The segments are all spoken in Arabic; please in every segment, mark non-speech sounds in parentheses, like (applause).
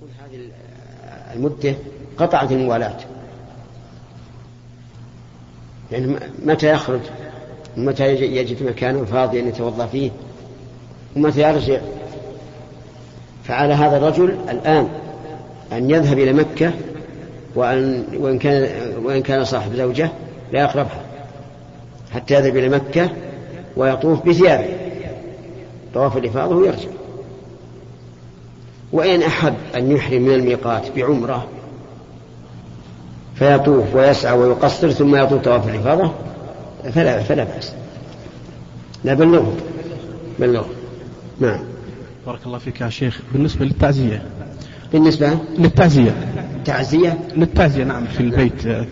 يكون هذه المدة قطعت الموالاة. يعني متى يخرج؟ ومتى يجد مكانا فاضيا يتوضأ فيه؟ ومتى يرجع؟ فعلى هذا الرجل الآن أن يذهب إلى مكة وأن وإن كان وإن كان صاحب زوجة لا يقربها حتى يذهب إلى مكة ويطوف بثيابه طواف الإفاضة ويرجع. وإن أحب أن يحرم من الميقات بعمرة فيطوف ويسعى ويقصر ثم يطوف طواف الإفاضة فلا فلا بأس. لا بلغه. بلغه. نعم. بارك الله فيك يا شيخ. بالنسبة للتعزية. بالنسبة؟ للتعزية. تعزية؟ للتعزية نعم في البيت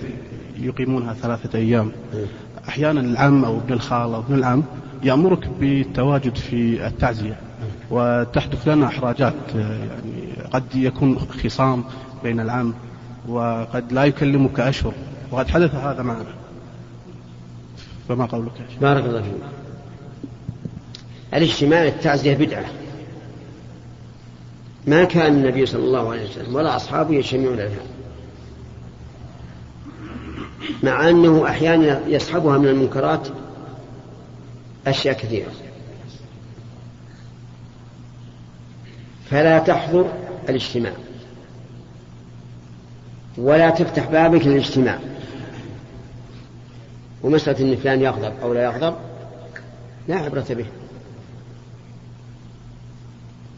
يقيمونها ثلاثة أيام. أحيانا العم أو ابن الخال أو ابن العم يأمرك بالتواجد في التعزية. وتحدث لنا إحراجات يعني قد يكون خصام بين العم وقد لا يكلمك أشهر وقد حدث هذا معنا. فما قولك بارك الله فيك. الاجتماع للتعزية بدعة. ما كان النبي صلى الله عليه وسلم ولا أصحابه يجتمعون لها مع أنه أحيانا يصحبها من المنكرات أشياء كثيرة. فلا تحضر الاجتماع. ولا تفتح بابك للاجتماع. ومسألة أن فلان يغضب أو لا يغضب لا عبرة به.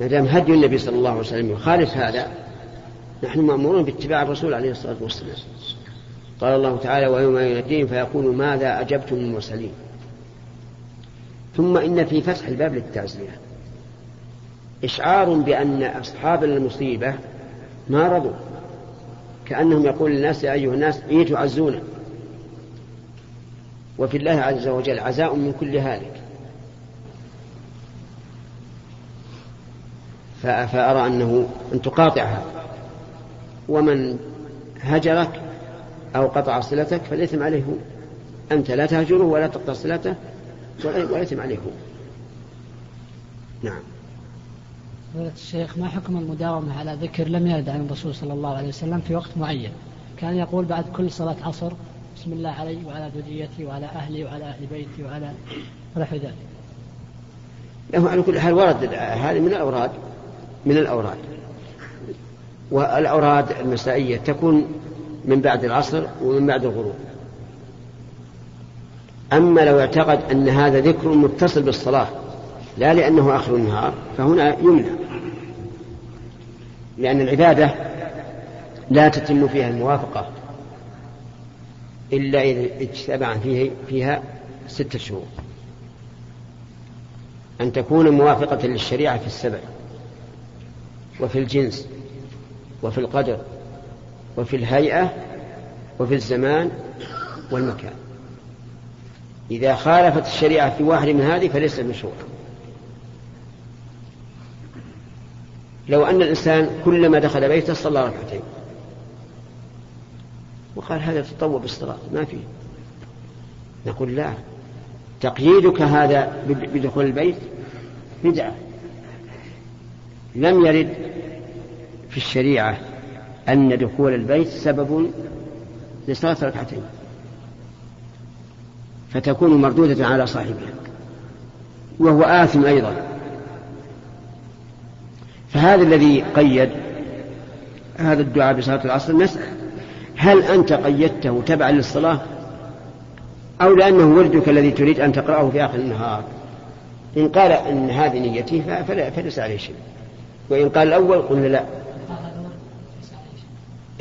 ما دام هدي النبي صلى الله عليه وسلم يخالف هذا نحن مأمورون باتباع الرسول عليه الصلاة والسلام. قال الله تعالى ويوم يناديهم فيقول ماذا أجبتم المرسلين؟ ثم إن في فتح الباب للتعزية. إشعار بأن أصحاب المصيبة ما رضوا كأنهم يقول للناس يا أيها الناس إيه تعزون؟ وفي الله عز وجل عزاء من كل هالك. فأرى أنه أن تقاطعها. ومن هجرك أو قطع صلتك فالإثم عليه. هو أنت لا تهجره ولا تقطع صلته والإثم عليه. هو نعم. فضيلة الشيخ ما حكم المداومة على ذكر لم يرد عن الرسول صلى الله عليه وسلم في وقت معين؟ كان يقول بعد كل صلاة عصر بسم الله علي وعلى ذريتي وعلى أهلي وعلى أهل بيتي وعلى ونحو ذلك له على كل حال ورد هذه من الأوراد من الأوراد. والأوراد المسائية تكون من بعد العصر ومن بعد الغروب. أما لو اعتقد أن هذا ذكر متصل بالصلاة لا لأنه آخر النهار فهنا يمنع. لأن العبادة لا تتم فيها الموافقة إلا إذا اجتمع فيه فيها ستة شهور. أن تكون موافقة للشريعة في السبع وفي الجنس وفي القدر وفي الهيئة وفي الزمان والمكان. إذا خالفت الشريعة في واحد من هذه فليس مشروعا لو أن الإنسان كلما دخل بيته صلى ركعتين. وقال هذا تطوع بالصلاة ما فيه نقول لا. تقييدك هذا بدخول البيت بدعة. لم يرد في الشريعة أن دخول البيت سبب لصلاة ركعتين. فتكون مردودة على صاحبها. وهو آثم أيضا. فهذا الذي قيد هذا الدعاء بصلاة العصر نسأل. هل أنت قيدته تبعا للصلاة؟ أو لأنه وردك الذي تريد أن تقرأه في آخر النهار؟ إن قال إن هذه نيتي فليس عليه شيء. وإن قال الأول قلنا لا.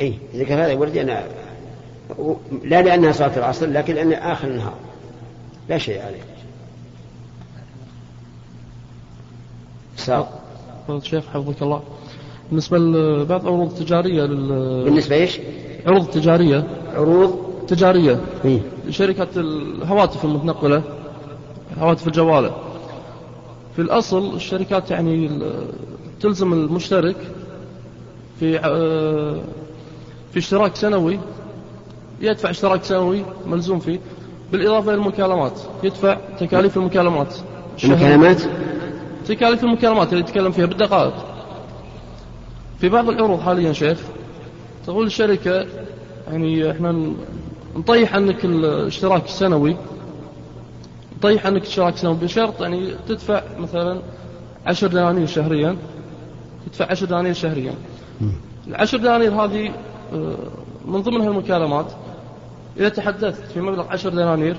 إيه إذا كان هذا وردي أنا لا لأنها صلاة العصر لكن لأن آخر النهار. لا شيء عليه. ساق الشيخ حفظك الله. بالنسبة لبعض العروض التجارية لل... بالنسبة إيش؟ عروض تجارية. عروض؟ تجارية. إيه؟ شركة الهواتف المتنقلة هواتف الجوالة. في الأصل الشركات يعني تلزم المشترك في في اشتراك سنوي. يدفع اشتراك سنوي ملزوم فيه. بالإضافة إلى المكالمات يدفع تكاليف المكالمات. المكالمات؟ تكاليف المكالمات اللي يتكلم فيها بالدقائق. في بعض العروض حاليا شيخ تقول الشركة يعني إحنا نطيح عنك الاشتراك السنوي. نطيح عنك الاشتراك السنوي بشرط يعني تدفع مثلا عشر دنانير شهريا. تدفع عشر دنانير شهريا. العشر دنانير هذه آه، من ضمنها المكالمات. إذا تحدثت في مبلغ عشر دنانير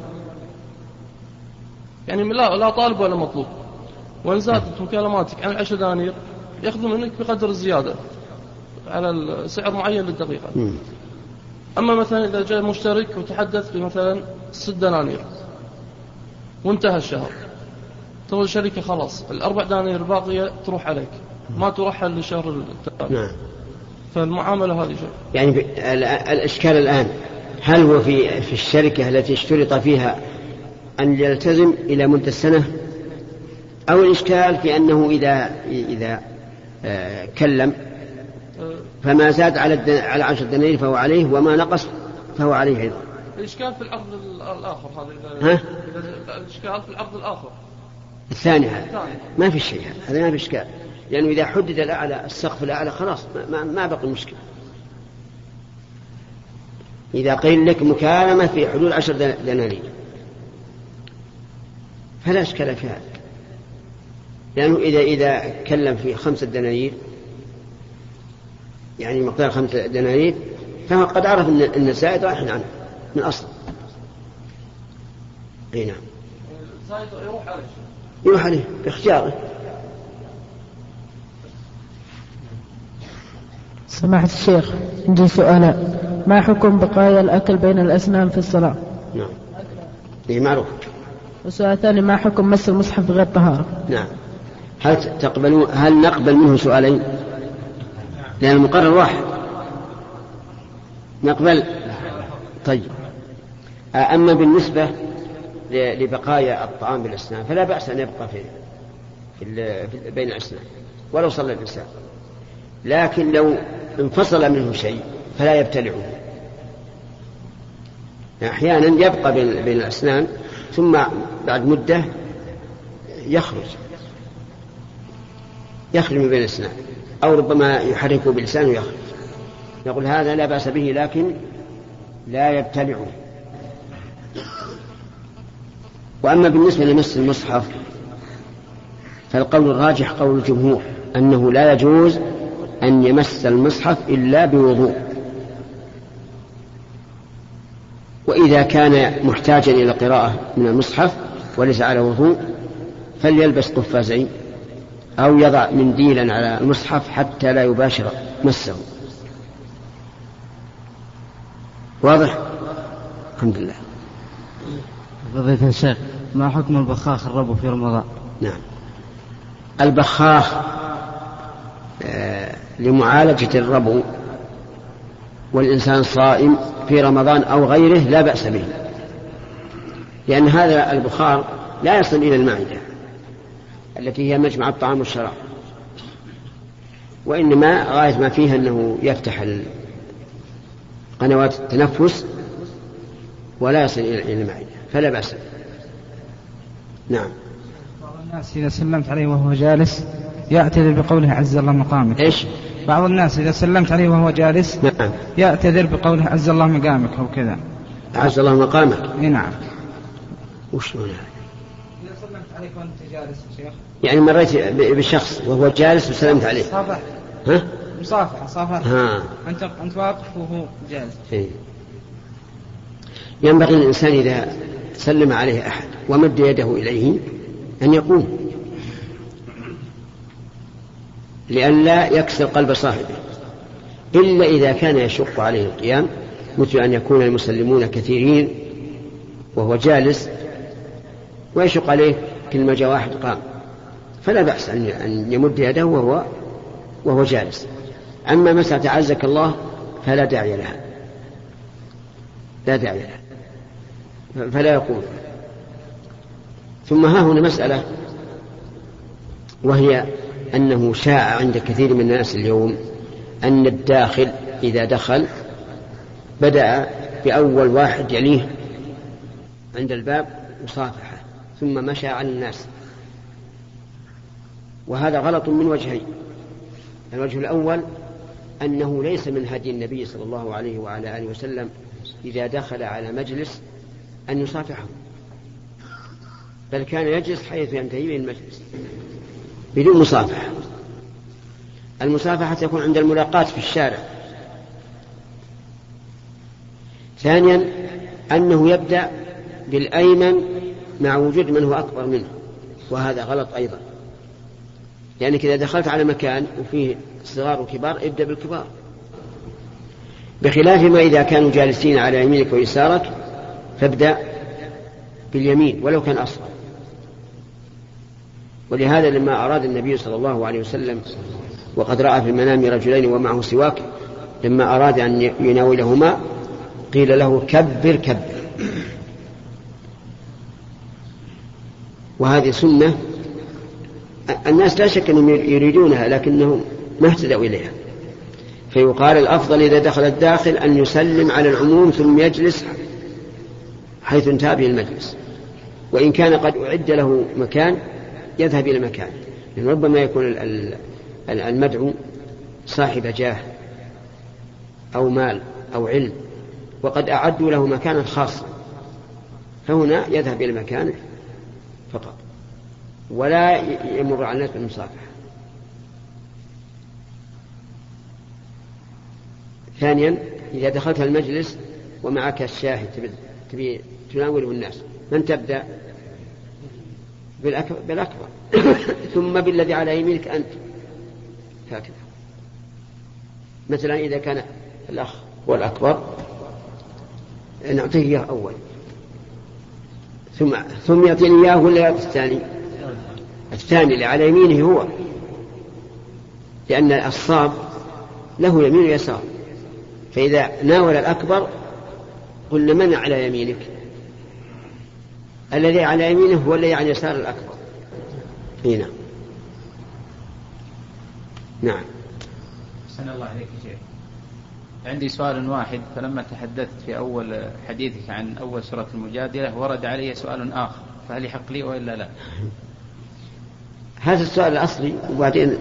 يعني لا لا طالب ولا مطلوب. وإن زادت مكالماتك عن عشر دنانير يأخذوا منك بقدر الزيادة على سعر معين للدقيقة. أما مثلا إذا جاء مشترك وتحدث بمثلا ست دنانير وانتهى الشهر تقول الشركة خلاص الأربع دنانير الباقية تروح عليك ما ترحل للشهر التالي نعم. فالمعاملة هذه شيء. يعني الإشكال الآن هل هو في في الشركة التي اشترط فيها أن يلتزم إلى مدة السنة؟ أو الإشكال في أنه إذا إذا آه، كلم فما زاد على على عشر دنانير فهو عليه وما نقص فهو عليه أيضا. الإشكال في العرض الآخر هذا ها؟ الإشكال في العرض الآخر. الثاني هذا. ما في شيء هذا. ما في إشكال. لأنه إذا حدد الأعلى السقف الأعلى خلاص ما, ما بقي مشكلة. إذا قيل لك مكالمة في حدود عشر دنانير. فلا إشكال في هذا. لأنه إذا إذا كلم في خمسة دنانير يعني مقدار خمسة دنانير فهو قد عرف أن الزائد راح عنه من أصل. أي نعم. الزائد يروح عليه. يروح عليه باختياره. سماحة الشيخ عندي سؤال. ما حكم بقايا الأكل بين الأسنان في الصلاة؟ نعم. إيه معروف. والسؤال الثاني ما حكم مس المصحف بغير طهارة نعم. هل تقبلون هل نقبل منه سؤالين؟ لأن المقرر واحد. نقبل؟ طيب. أما بالنسبة لبقايا الطعام بالأسنان فلا بأس أن يبقى في, بين الأسنان ولو صلى الإنسان. لكن لو انفصل منه شيء فلا يبتلعه. أحيانا يبقى بين الأسنان ثم بعد مدة يخرج. يخرج من بين الأسنان أو ربما يحركه بلسانه ويخرج. يقول هذا لا بأس به لكن لا يبتلعه. وأما بالنسبة لمس المصحف فالقول الراجح قول الجمهور أنه لا يجوز أن يمس المصحف إلا بوضوء. وإذا كان محتاجا إلى قراءة من المصحف وليس على وضوء فليلبس قفازين. أو يضع منديلا على المصحف حتى لا يباشر مسه واضح؟ الحمد لله. فضيلة الشيخ ما حكم البخاخ الربو في رمضان؟ نعم. البخاخ آه لمعالجة الربو والإنسان صائم في رمضان أو غيره لا بأس به. لأن هذا البخار لا يصل إلى المعدة. التي هي مجمع الطعام والشراب. وإنما غاية ما فيها أنه يفتح قنوات التنفس ولا يصل إلى المعدة فلا بأس. نعم. بعض الناس إذا سلمت عليه وهو جالس يعتذر بقوله عز الله مقامك. إيش؟ بعض الناس إذا سلمت عليه وهو جالس نعم. يعتذر بقوله عز الله مقامك أو كذا. عز الله مقامك. نعم. وش هذا؟ وأنت جالس شيخ؟ يعني مريت بشخص وهو جالس وسلمت عليه. صافح ها؟ مصافحة صافحة. ها. أنت أنت واقف وهو جالس. إيه. ينبغي للإنسان إذا سلم عليه أحد ومد يده إليه أن يقوم. لئلا يكسر قلب صاحبه. إلا إذا كان يشق عليه القيام مثل أن يكون المسلمون كثيرين وهو جالس ويشق عليه كلمة جاء واحد قام. فلا بأس أن يمد يده وهو وهو جالس. أما مسألة عزك الله فلا داعي لها. لا داعي لها. فلا يقول. ثم ها هنا مسألة وهي أنه شاع عند كثير من الناس اليوم أن الداخل إذا دخل بدأ بأول واحد يليه عند الباب مصافحة. ثم مشى على الناس. وهذا غلط من وجهين. الوجه الأول أنه ليس من هدي النبي صلى الله عليه وعلى آله وسلم إذا دخل على مجلس أن يصافحه. بل كان يجلس حيث ينتهي به المجلس بدون مصافحة. المصافحة تكون عند الملاقاة في الشارع. ثانيا أنه يبدأ بالأيمن مع وجود من هو أكبر منه وهذا غلط أيضا. لأنك إذا دخلت على مكان وفيه صغار وكبار ابدأ بالكبار. بخلاف ما إذا كانوا جالسين على يمينك ويسارك فابدأ باليمين ولو كان أصغر. ولهذا لما أراد النبي صلى الله عليه وسلم وقد رأى في المنام رجلين ومعه سواك لما أراد أن يناولهما قيل له كبر كبر. وهذه سنة الناس لا شك أنهم يريدونها لكنهم ما اهتدوا إليها. فيقال الأفضل إذا دخل الداخل أن يسلم على العموم ثم يجلس حيث انتهى به المجلس. وإن كان قد أعد له مكان يذهب إلى مكان لأن ربما يكون المدعو صاحب جاه أو مال أو علم وقد أعدوا له مكانا خاصا. فهنا يذهب إلى مكانه ولا يمر على الناس بالمصافحة. ثانيا إذا دخلت المجلس ومعك الشاهد تبي تناوله الناس من تبدأ؟ بالأكبر, بالأكبر. (coughs) ثم بالذي على يمينك أنت. هكذا. مثلا إذا كان الأخ هو الأكبر نعطيه إياه أول. ثم ثم يعطيني إياه ولا يعطي الثاني؟ الثاني اللي على يمينه هو. لأن الصاب له يمين ويسار. فإذا ناول الأكبر قلنا من على يمينك؟ الذي على يمينه هو الذي على يسار الأكبر. هنا نعم. سن الله عليك شيخ. عندي سؤال واحد. فلما تحدثت في أول حديثك عن أول سورة المجادلة ورد علي سؤال آخر. فهل يحق لي وإلا لا؟ (laughs) هذا السؤال الأصلي وبعدين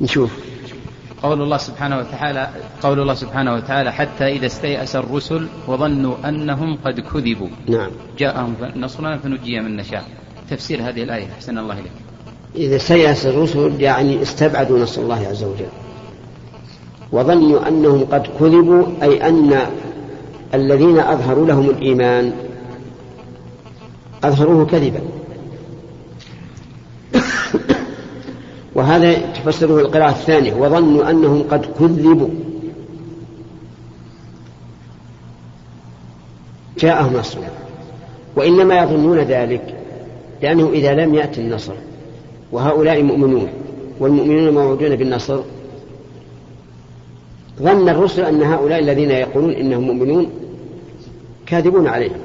نشوف. قول الله سبحانه وتعالى قول الله سبحانه وتعالى حتى إذا استيأس الرسل وظنوا أنهم قد كذبوا. نعم. جاءهم نصرنا فنجي من نشاء. تفسير هذه الآية أحسن الله إليك. إذا استيأس الرسل يعني استبعدوا نصر الله عز وجل. وظنوا أنهم قد كذبوا أي أن الذين أظهروا لهم الإيمان أظهروه كذبا. (coughs) وهذا تفسره القراءة الثانية. وظنوا أنهم قد كذبوا. جاءهم نصر. وإنما يظنون ذلك لأنه إذا لم يأتي النصر. وهؤلاء مؤمنون. والمؤمنون موعودون بالنصر. ظن الرسل أن هؤلاء الذين يقولون إنهم مؤمنون كاذبون عليهم.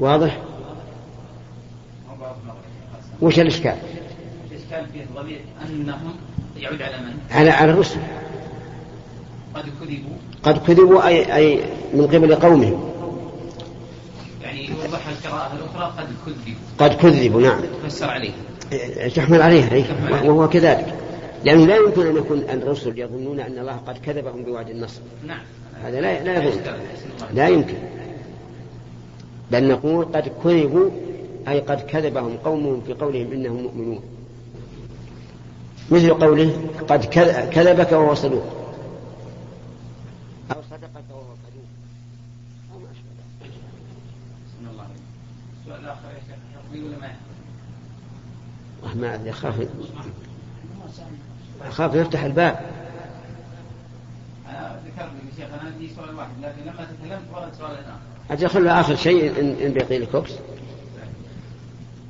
واضح؟ وش الإشكال؟ الإشكال فيه ضمير أنهم يعود على من؟ على على الرسل. قد كذبوا. قد كذبوا أي, أي من قبل قومهم. يعني يوضح القراءة الأخرى قد كذبوا. قد كذبوا نعم. تفسر عليه. تحمل عليها أي وهو كذلك. لأنه لا يمكن أن يكون الرسل يظنون أن الله قد كذبهم بوعد النصر. نعم. هذا لا لا يظن. لا يمكن. بل نقول قد كذبوا أي قد كذبهم قومهم في قولهم إنهم مؤمنون. مثل قوله قد كذبك وهو صدوق. أو صدقك وهو كذوب أو ما أشبه ذلك. الله السؤال الآخر يا شيخ ولا ما ما أدري أخاف أخاف يفتح الباب. أنا ذكرت يا شيخ أنا عندي سؤال واحد لكن لما تكلمت ورد سؤال آخر أجل خلوا آخر شيء إن, بقي لكوكس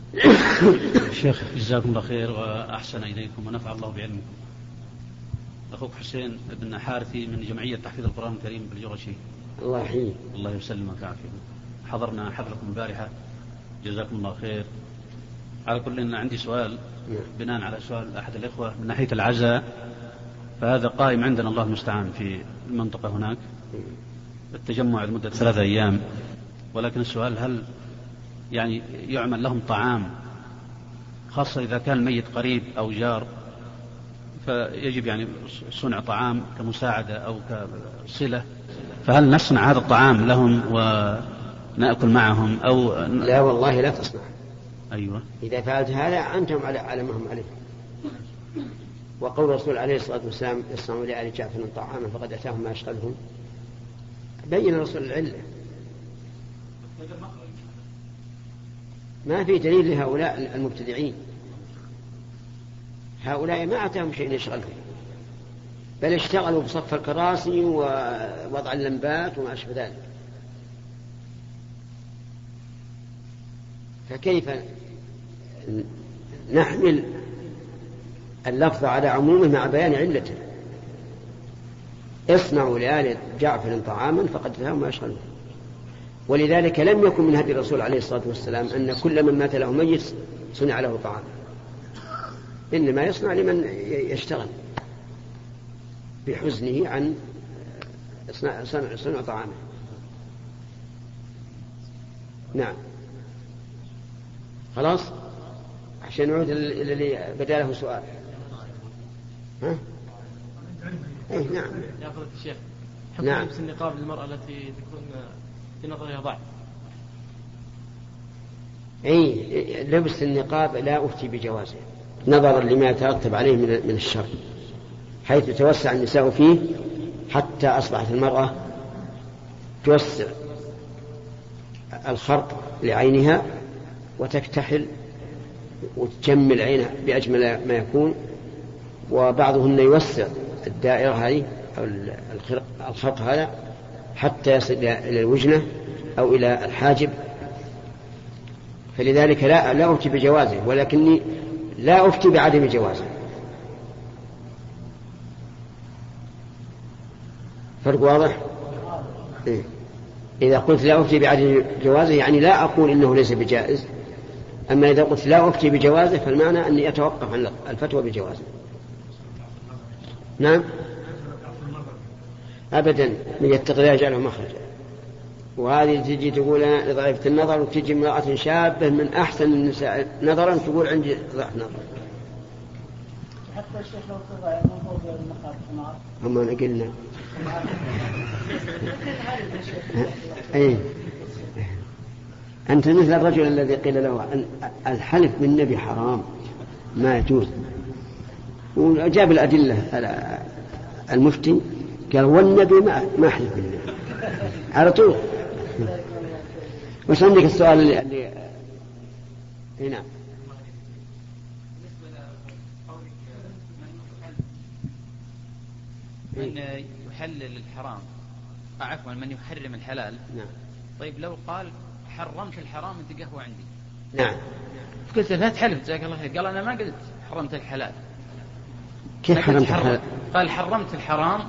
(coughs) شيخ جزاكم الله خير وأحسن إليكم ونفع الله بعلمكم. أخوك حسين بن حارثي من جمعية تحفيظ القرآن الكريم بالجرشي الله يحييك. الله يسلمك ويعافيك. حضرنا حفلكم البارحة. جزاكم الله خير. على كل إن عندي سؤال. بناء على سؤال أحد الإخوة من ناحية العزاء. فهذا قائم عندنا الله المستعان في المنطقة هناك. التجمع لمدة ثلاثة أيام. ولكن السؤال هل يعني يعمل لهم طعام خاصة إذا كان الميت قريب أو جار فيجب يعني صنع طعام كمساعدة أو كصلة. فهل نصنع هذا الطعام لهم ونأكل معهم أو لا والله لا تصنع. أيوة. إذا فعلت هذا أنتم على على ما هم عليه. وقول الرسول عليه الصلاة والسلام يصنعوا لآل جعفر طعاما فقد أتاهم ما يشغلهم بين الرسول العلة. ما في دليل لهؤلاء المبتدعين. هؤلاء ما أتاهم شيء يشغلهم بل اشتغلوا بصف الكراسي ووضع اللمبات وما أشبه ذلك. فكيف نحمل اللفظ على عمومه مع بيان علته؟ اصنعوا لآل جعفر طعاما فقد فهم ما يشغلهم ولذلك لم يكن من هدي الرسول عليه الصلاة والسلام أن كل من مات له ميت صنع له طعام. إنما يصنع لمن يشتغل بحزنه عن صنع, صنع طعامه. نعم. خلاص؟ عشان نعود اللي بدا له سؤال. ها؟ اي نعم. يا فضيلة الشيخ حكم نعم. لبس النقاب للمرأة التي تكون في نظرها ضعف أي لبس النقاب لا أفتي بجوازه. نظرا لما يترتب عليه من الشر. حيث يتوسع النساء فيه حتى أصبحت المرأة توسع الخرق لعينها وتكتحل وتجمل عينها بأجمل ما يكون. وبعضهن يوسع الدائرة هذه الخرق, الخرق هذا حتى يصل إلى الوجنة أو إلى الحاجب. فلذلك لا لا أفتي بجوازه ولكني لا أفتي بعدم جوازه. فرق واضح؟ إيه؟ إذا قلت لا أفتي بعدم جوازه يعني لا أقول إنه ليس بجائز. أما إذا قلت لا أفتي بجوازه فالمعنى أني أتوقف عن الفتوى بجوازه. نعم؟ أبدا من يتقي الله يجعله مخرجا. وهذه تجي تقول أنا لضعيفة النظر وتجي امرأة شابة من أحسن النساء نظرا تقول عندي ضعف نظر. حتى الشيخ لو تضع هم أنا قلنا. (laughs) أي أنت مثل الرجل الذي قيل له أن الحلف بالنبي حرام ما يجوز. وجاب الأدلة المفتي. قال والنبي ما ما أحلف بالنبي. على طول. وش عندك السؤال اللي, اللي... إيه نعم. من يحلل الحرام. آه، عفوا من يحرم الحلال. نعم. طيب لو قال حرمت الحرام أنت قهوة عندي. نعم. قلت لا تحلف جزاك الله خير. قال أنا ما قلت حرمت الحلال. كيف حرمت حرم- الحلال؟ قال حرمت الحرام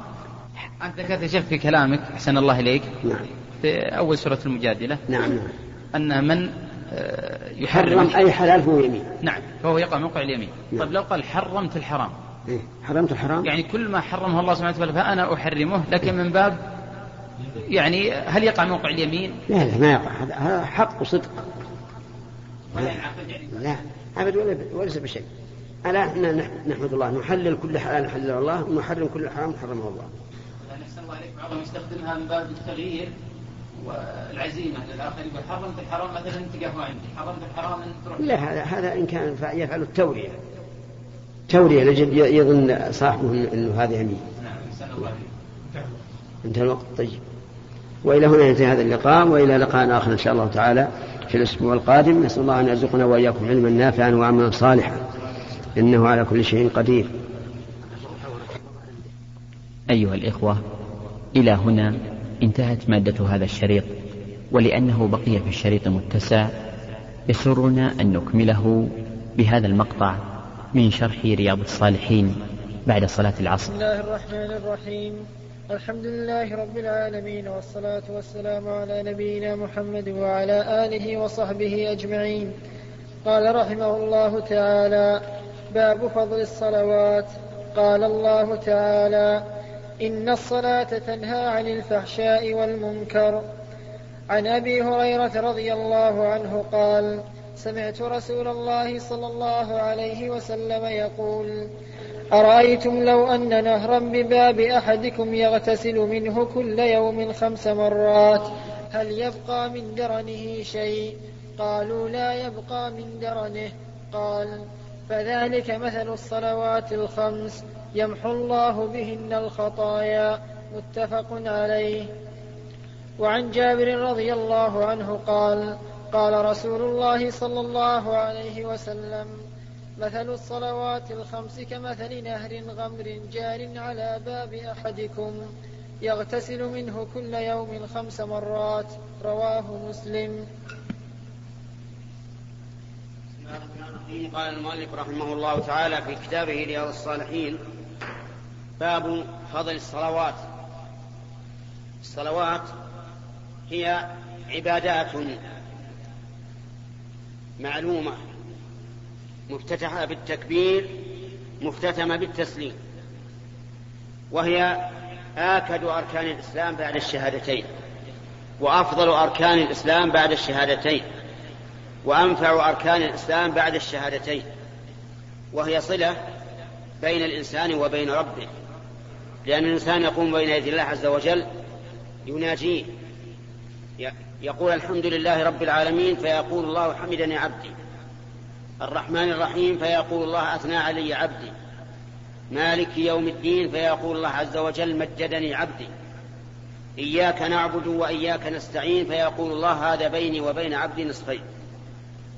أنت ذكرت يا شيخ في كلامك؟ أحسن الله إليك. نعم. في أول سورة المجادلة. نعم نعم. أن من آه، يحرم حرم أي حلال فهو يمين نعم فهو يقع موقع اليمين. نعم. طيب لو قال حرمت الحرام. إيه؟ حرمت الحرام. يعني كل ما حرمه الله سبحانه وتعالى فأنا أحرمه لكن من باب يعني هل يقع موقع اليمين؟ لا لا ما يقع. هذا- حق وصدق. ولا ينعقد يعني. لا أبد ولا وليس بشيء. ألا نحمد الله. نحلل كل حلال حلله الله ونحرم كل حرام حرمه الله. أحسن الله عليك بعضهم يستخدمها من باب التغيير والعزيمة للآخر يقول حرمت الحرام مثلا أنت قهوة عندي. حرمت الحرام أنت تروح. لا هذا هذا إن كان فا- يفعل التورية. تورية لجد يظن صاحبه أنه هذا يمين. نعم أحسن الله عليك انتهى الوقت. طيب. وإلى هنا ينتهي هذا اللقاء وإلى لقاء آخر إن شاء الله تعالى في الأسبوع القادم. نسأل الله أن يرزقنا وإياكم علما نافعا وعملا صالحا. إنه على كل شيء قدير. أيها الإخوة إلى هنا انتهت مادة هذا الشريط ولأنه بقي في الشريط متسع يسرنا أن نكمله بهذا المقطع من شرح رياض الصالحين بعد صلاة العصر. بسم الله الرحمن الرحيم. الحمد لله رب العالمين والصلاة والسلام على نبينا محمد وعلى آله وصحبه أجمعين. قال رحمه الله تعالى باب فضل الصلوات. قال الله تعالى إن الصلاة تنهى عن الفحشاء والمنكر. عن أبي هريرة رضي الله عنه قال سمعت رسول الله صلى الله عليه وسلم يقول أرأيتم لو أن نهرا بباب أحدكم يغتسل منه كل يوم خمس مرات هل يبقى من درنه شيء؟ قالوا لا يبقى من درنه. قال فذلك مثل الصلوات الخمس يمحو الله بهن الخطايا متفق عليه. وعن جابر رضي الله عنه قال قال رسول الله صلى الله عليه وسلم مثل الصلوات الخمس كمثل نهر غمر جار على باب أحدكم يغتسل منه كل يوم خمس مرات رواه مسلم. قال المؤلف رحمه الله تعالى في كتابه رياض الصالحين باب فضل الصلوات. الصلوات هي عبادات معلومة مفتتحة بالتكبير مختتمة بالتسليم وهي آكد أركان الإسلام بعد الشهادتين وأفضل أركان الإسلام بعد الشهادتين. وأنفع أركان الإسلام بعد الشهادتين وهي صلة بين الإنسان وبين ربه لأن الإنسان يقوم بين يدي الله عز وجل يناجيه. يقول الحمد لله رب العالمين فيقول الله حمدني عبدي. الرحمن الرحيم فيقول الله أثنى علي عبدي. مالك يوم الدين فيقول الله عز وجل مجدني عبدي. إياك نعبد وإياك نستعين فيقول الله هذا بيني وبين عبدي نصفين.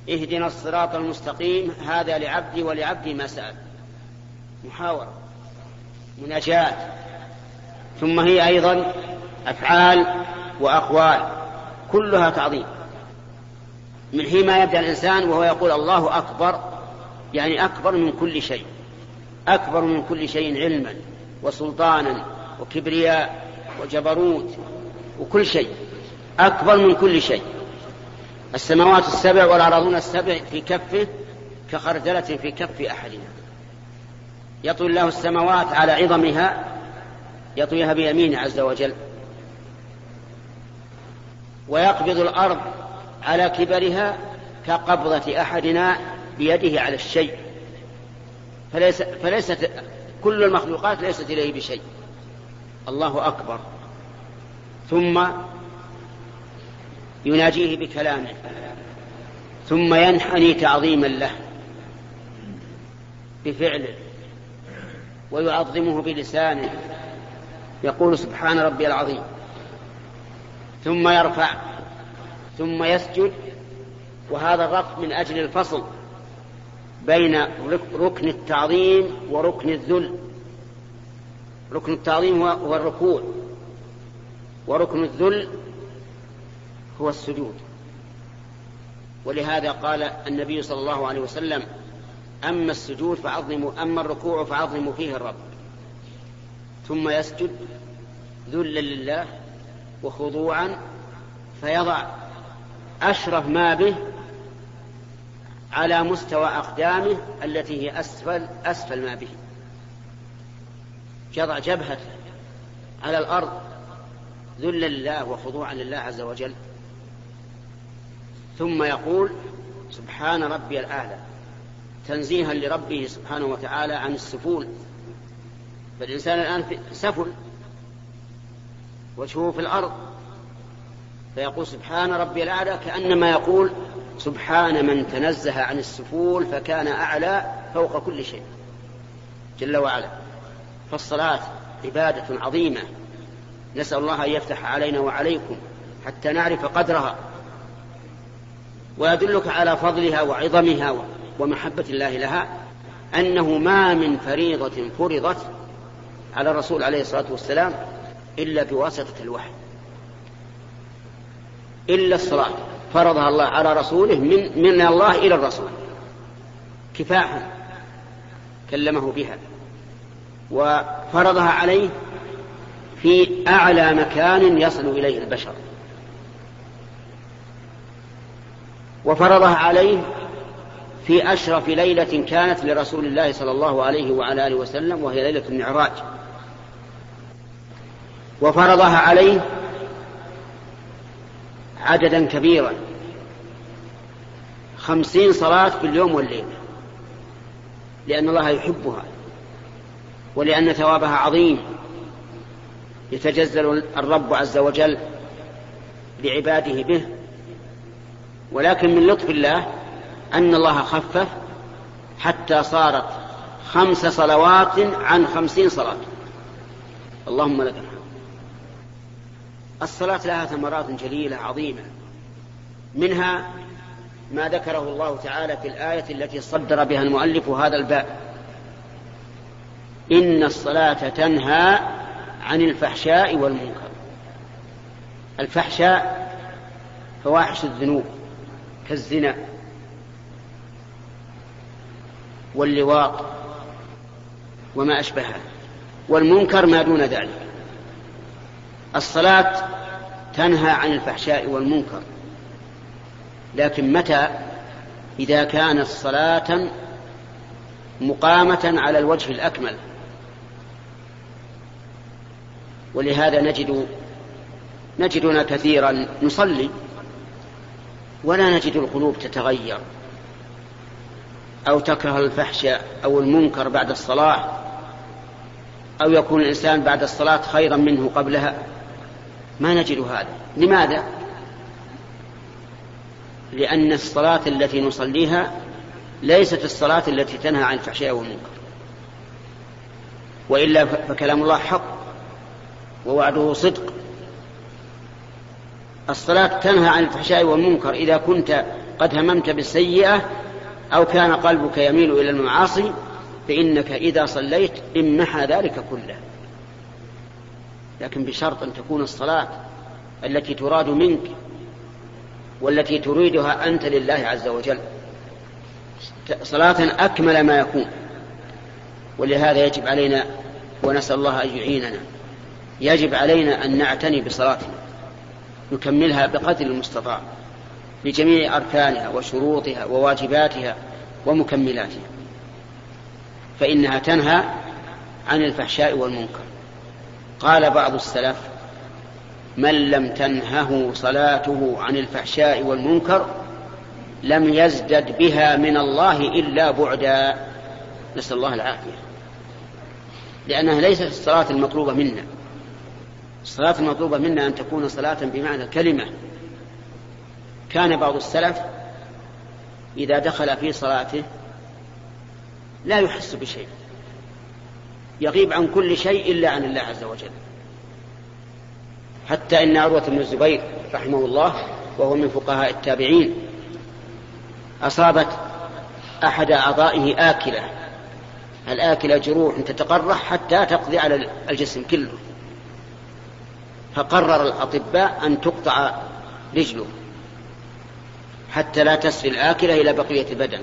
اهدنا الصراط المستقيم هذا لعبدي ولعبدي ما سأل. محاورة. مناجاة. ثم هي أيضا أفعال وأقوال. كلها تعظيم. من حين ما يبدأ الإنسان وهو يقول الله أكبر يعني أكبر من كل شيء. أكبر من كل شيء علما وسلطانا وكبرياء وجبروت وكل شيء. أكبر من كل شيء. السماوات السبع والأراضون السبع في كفه كخردلة في كف أحدنا. يطوي الله السماوات على عظمها يطويها بيمينه عز وجل. ويقبض الأرض على كبرها كقبضة أحدنا بيده على الشيء. فليس فليست كل المخلوقات ليست إليه بشيء. الله أكبر. ثم يناجيه بكلامه. ثم ينحني تعظيما له بفعله ويعظمه بلسانه. يقول سبحان ربي العظيم. ثم يرفع ثم يسجد. وهذا الرفع من أجل الفصل بين ركن التعظيم وركن الذل. ركن التعظيم هو الركوع. وركن الذل هو السجود. ولهذا قال النبي صلى الله عليه وسلم أما السجود فعظموا أما الركوع فعظموا فيه الرب. ثم يسجد ذلا لله وخضوعا فيضع أشرف ما به على مستوى أقدامه التي هي أسفل أسفل ما به. يضع جبهته على الأرض ذلا لله وخضوعا لله عز وجل. ثم يقول سبحان ربي الأعلى تنزيها لربه سبحانه وتعالى عن السفول. فالإنسان الآن سفل وجهه في الأرض. فيقول سبحان ربي الأعلى كأنما يقول سبحان من تنزه عن السفول فكان أعلى فوق كل شيء. جل وعلا. فالصلاة عبادة عظيمة. نسأل الله أن يفتح علينا وعليكم حتى نعرف قدرها. ويدلك على فضلها وعظمها ومحبة الله لها أنه ما من فريضة فرضت على الرسول عليه الصلاة والسلام إلا بواسطة الوحي. إلا الصلاة فرضها الله على رسوله من, من الله إلى الرسول. كفاحا كلمه بها. وفرضها عليه في أعلى مكان يصل إليه البشر. وفرضها عليه في أشرف ليلة كانت لرسول الله صلى الله عليه وعلى آله وسلم وهي ليلة المعراج. وفرضها عليه عددا كبيرا خمسين صلاة في اليوم والليلة لأن الله يحبها ولأن ثوابها عظيم. يتجزل الرب عز وجل بعباده به ولكن من لطف الله أن الله خفف حتى صارت خمس صلوات عن خمسين صلاة. اللهم لك الحمد. الصلاة لها ثمرات جليلة عظيمة. منها ما ذكره الله تعالى في الآية التي صدر بها المؤلف هذا الباب. إن الصلاة تنهى عن الفحشاء والمنكر. الفحشاء فواحش الذنوب. كالزنا واللواط وما أشبهه والمنكر ما دون ذلك. الصلاة تنهى عن الفحشاء والمنكر لكن متى؟ إذا كانت صلاة مقامة على الوجه الأكمل. ولهذا نجد نجدنا كثيرا نصلي ولا نجد القلوب تتغير أو تكره الفحش أو المنكر بعد الصلاة أو يكون الإنسان بعد الصلاة خيرا منه قبلها. ما نجد هذا. لماذا؟ لأن الصلاة التي نصليها ليست الصلاة التي تنهى عن الفحشاء والمنكر وإلا فكلام الله حق ووعده صدق. الصلاة تنهى عن الفحشاء والمنكر. إذا كنت قد هممت بالسيئة أو كان قلبك يميل إلى المعاصي فإنك إذا صليت امنح ذلك كله. لكن بشرط أن تكون الصلاة التي تراد منك والتي تريدها أنت لله عز وجل صلاة أكمل ما يكون. ولهذا يجب علينا ونسأل الله أن يعيننا. يجب علينا أن نعتني بصلاتنا. نكملها بقدر المستطاع بجميع أركانها وشروطها وواجباتها ومكملاتها. فإنها تنهى عن الفحشاء والمنكر. قال بعض السلف من لم تنهه صلاته عن الفحشاء والمنكر لم يزدد بها من الله إلا بعدا. نسأل الله العافية. لأنها ليست الصلاة المطلوبة منا. الصلاة المطلوبة منا أن تكون صلاة بمعنى الكلمة. كان بعض السلف إذا دخل في صلاته لا يحس بشيء يغيب عن كل شيء إلا عن الله عز وجل. حتى إن عروة بن الزبير رحمه الله وهو من فقهاء التابعين أصابت أحد أعضائه آكلة. الآكلة جروح تتقرح حتى تقضي على الجسم كله. فقرر الأطباء أن تقطع رجله حتى لا تسري الآكلة إلى بقية البدن.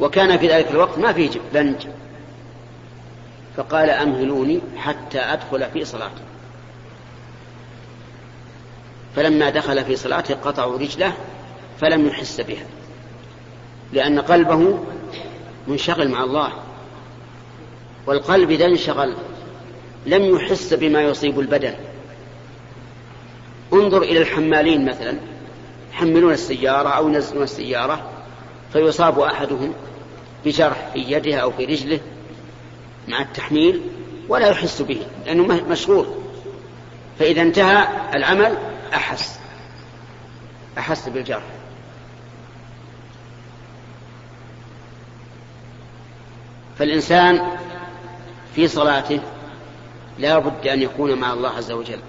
وكان في ذلك الوقت ما فيه بنج. فقال أمهلوني حتى أدخل في صلاته. فلما دخل في صلاته قطعوا رجله فلم يحس بها لأن قلبه منشغل مع الله والقلب إذا انشغل لم يحس بما يصيب البدن. انظر إلى الحمالين مثلا. يحملون السيارة أو ينزلون السيارة فيصاب أحدهم بجرح في يده أو في رجله مع التحميل ولا يحس به لأنه مشغول. فإذا انتهى العمل أحس أحس بالجرح. فالإنسان في صلاته لا بد أن يكون مع الله عز وجل.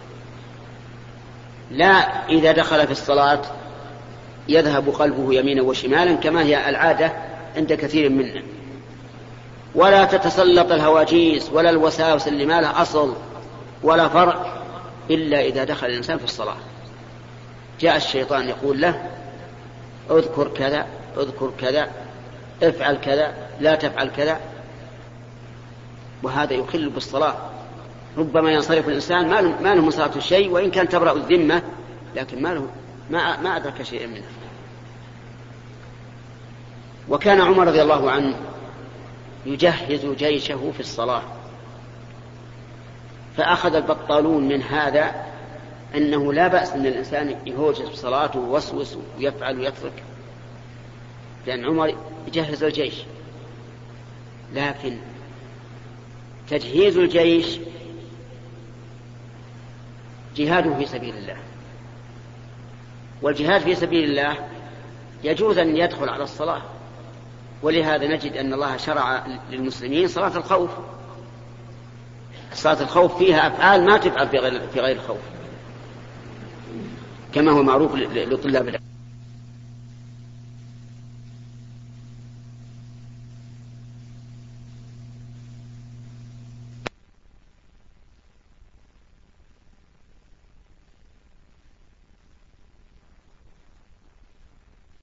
لا إذا دخل في الصلاة يذهب قلبه يمينا وشمالا كما هي العادة عند كثير منا. ولا تتسلط الهواجيس ولا الوساوس اللي ما لها أصل ولا فرع إلا إذا دخل الإنسان في الصلاة. جاء الشيطان يقول له اذكر كذا اذكر كذا افعل كذا لا تفعل كذا. وهذا يخل بالصلاة. ربما ينصرف الإنسان ما له من صلاته شيء وإن كان تبرأ الذمة لكن ما له ما ما أدرك شيئا منها. وكان عمر رضي الله عنه يجهز جيشه في الصلاة. فأخذ البطالون من هذا أنه لا بأس أن الإنسان يهوجس بصلاته ويوسوس ويفعل ويترك. لأن عمر يجهز الجيش. لكن تجهيز الجيش جهاد في سبيل الله. والجهاد في سبيل الله يجوز أن يدخل على الصلاة. ولهذا نجد أن الله شرع للمسلمين صلاة الخوف. صلاة الخوف فيها أفعال ما تفعل في غير, في غير الخوف كما هو معروف لطلاب العلم.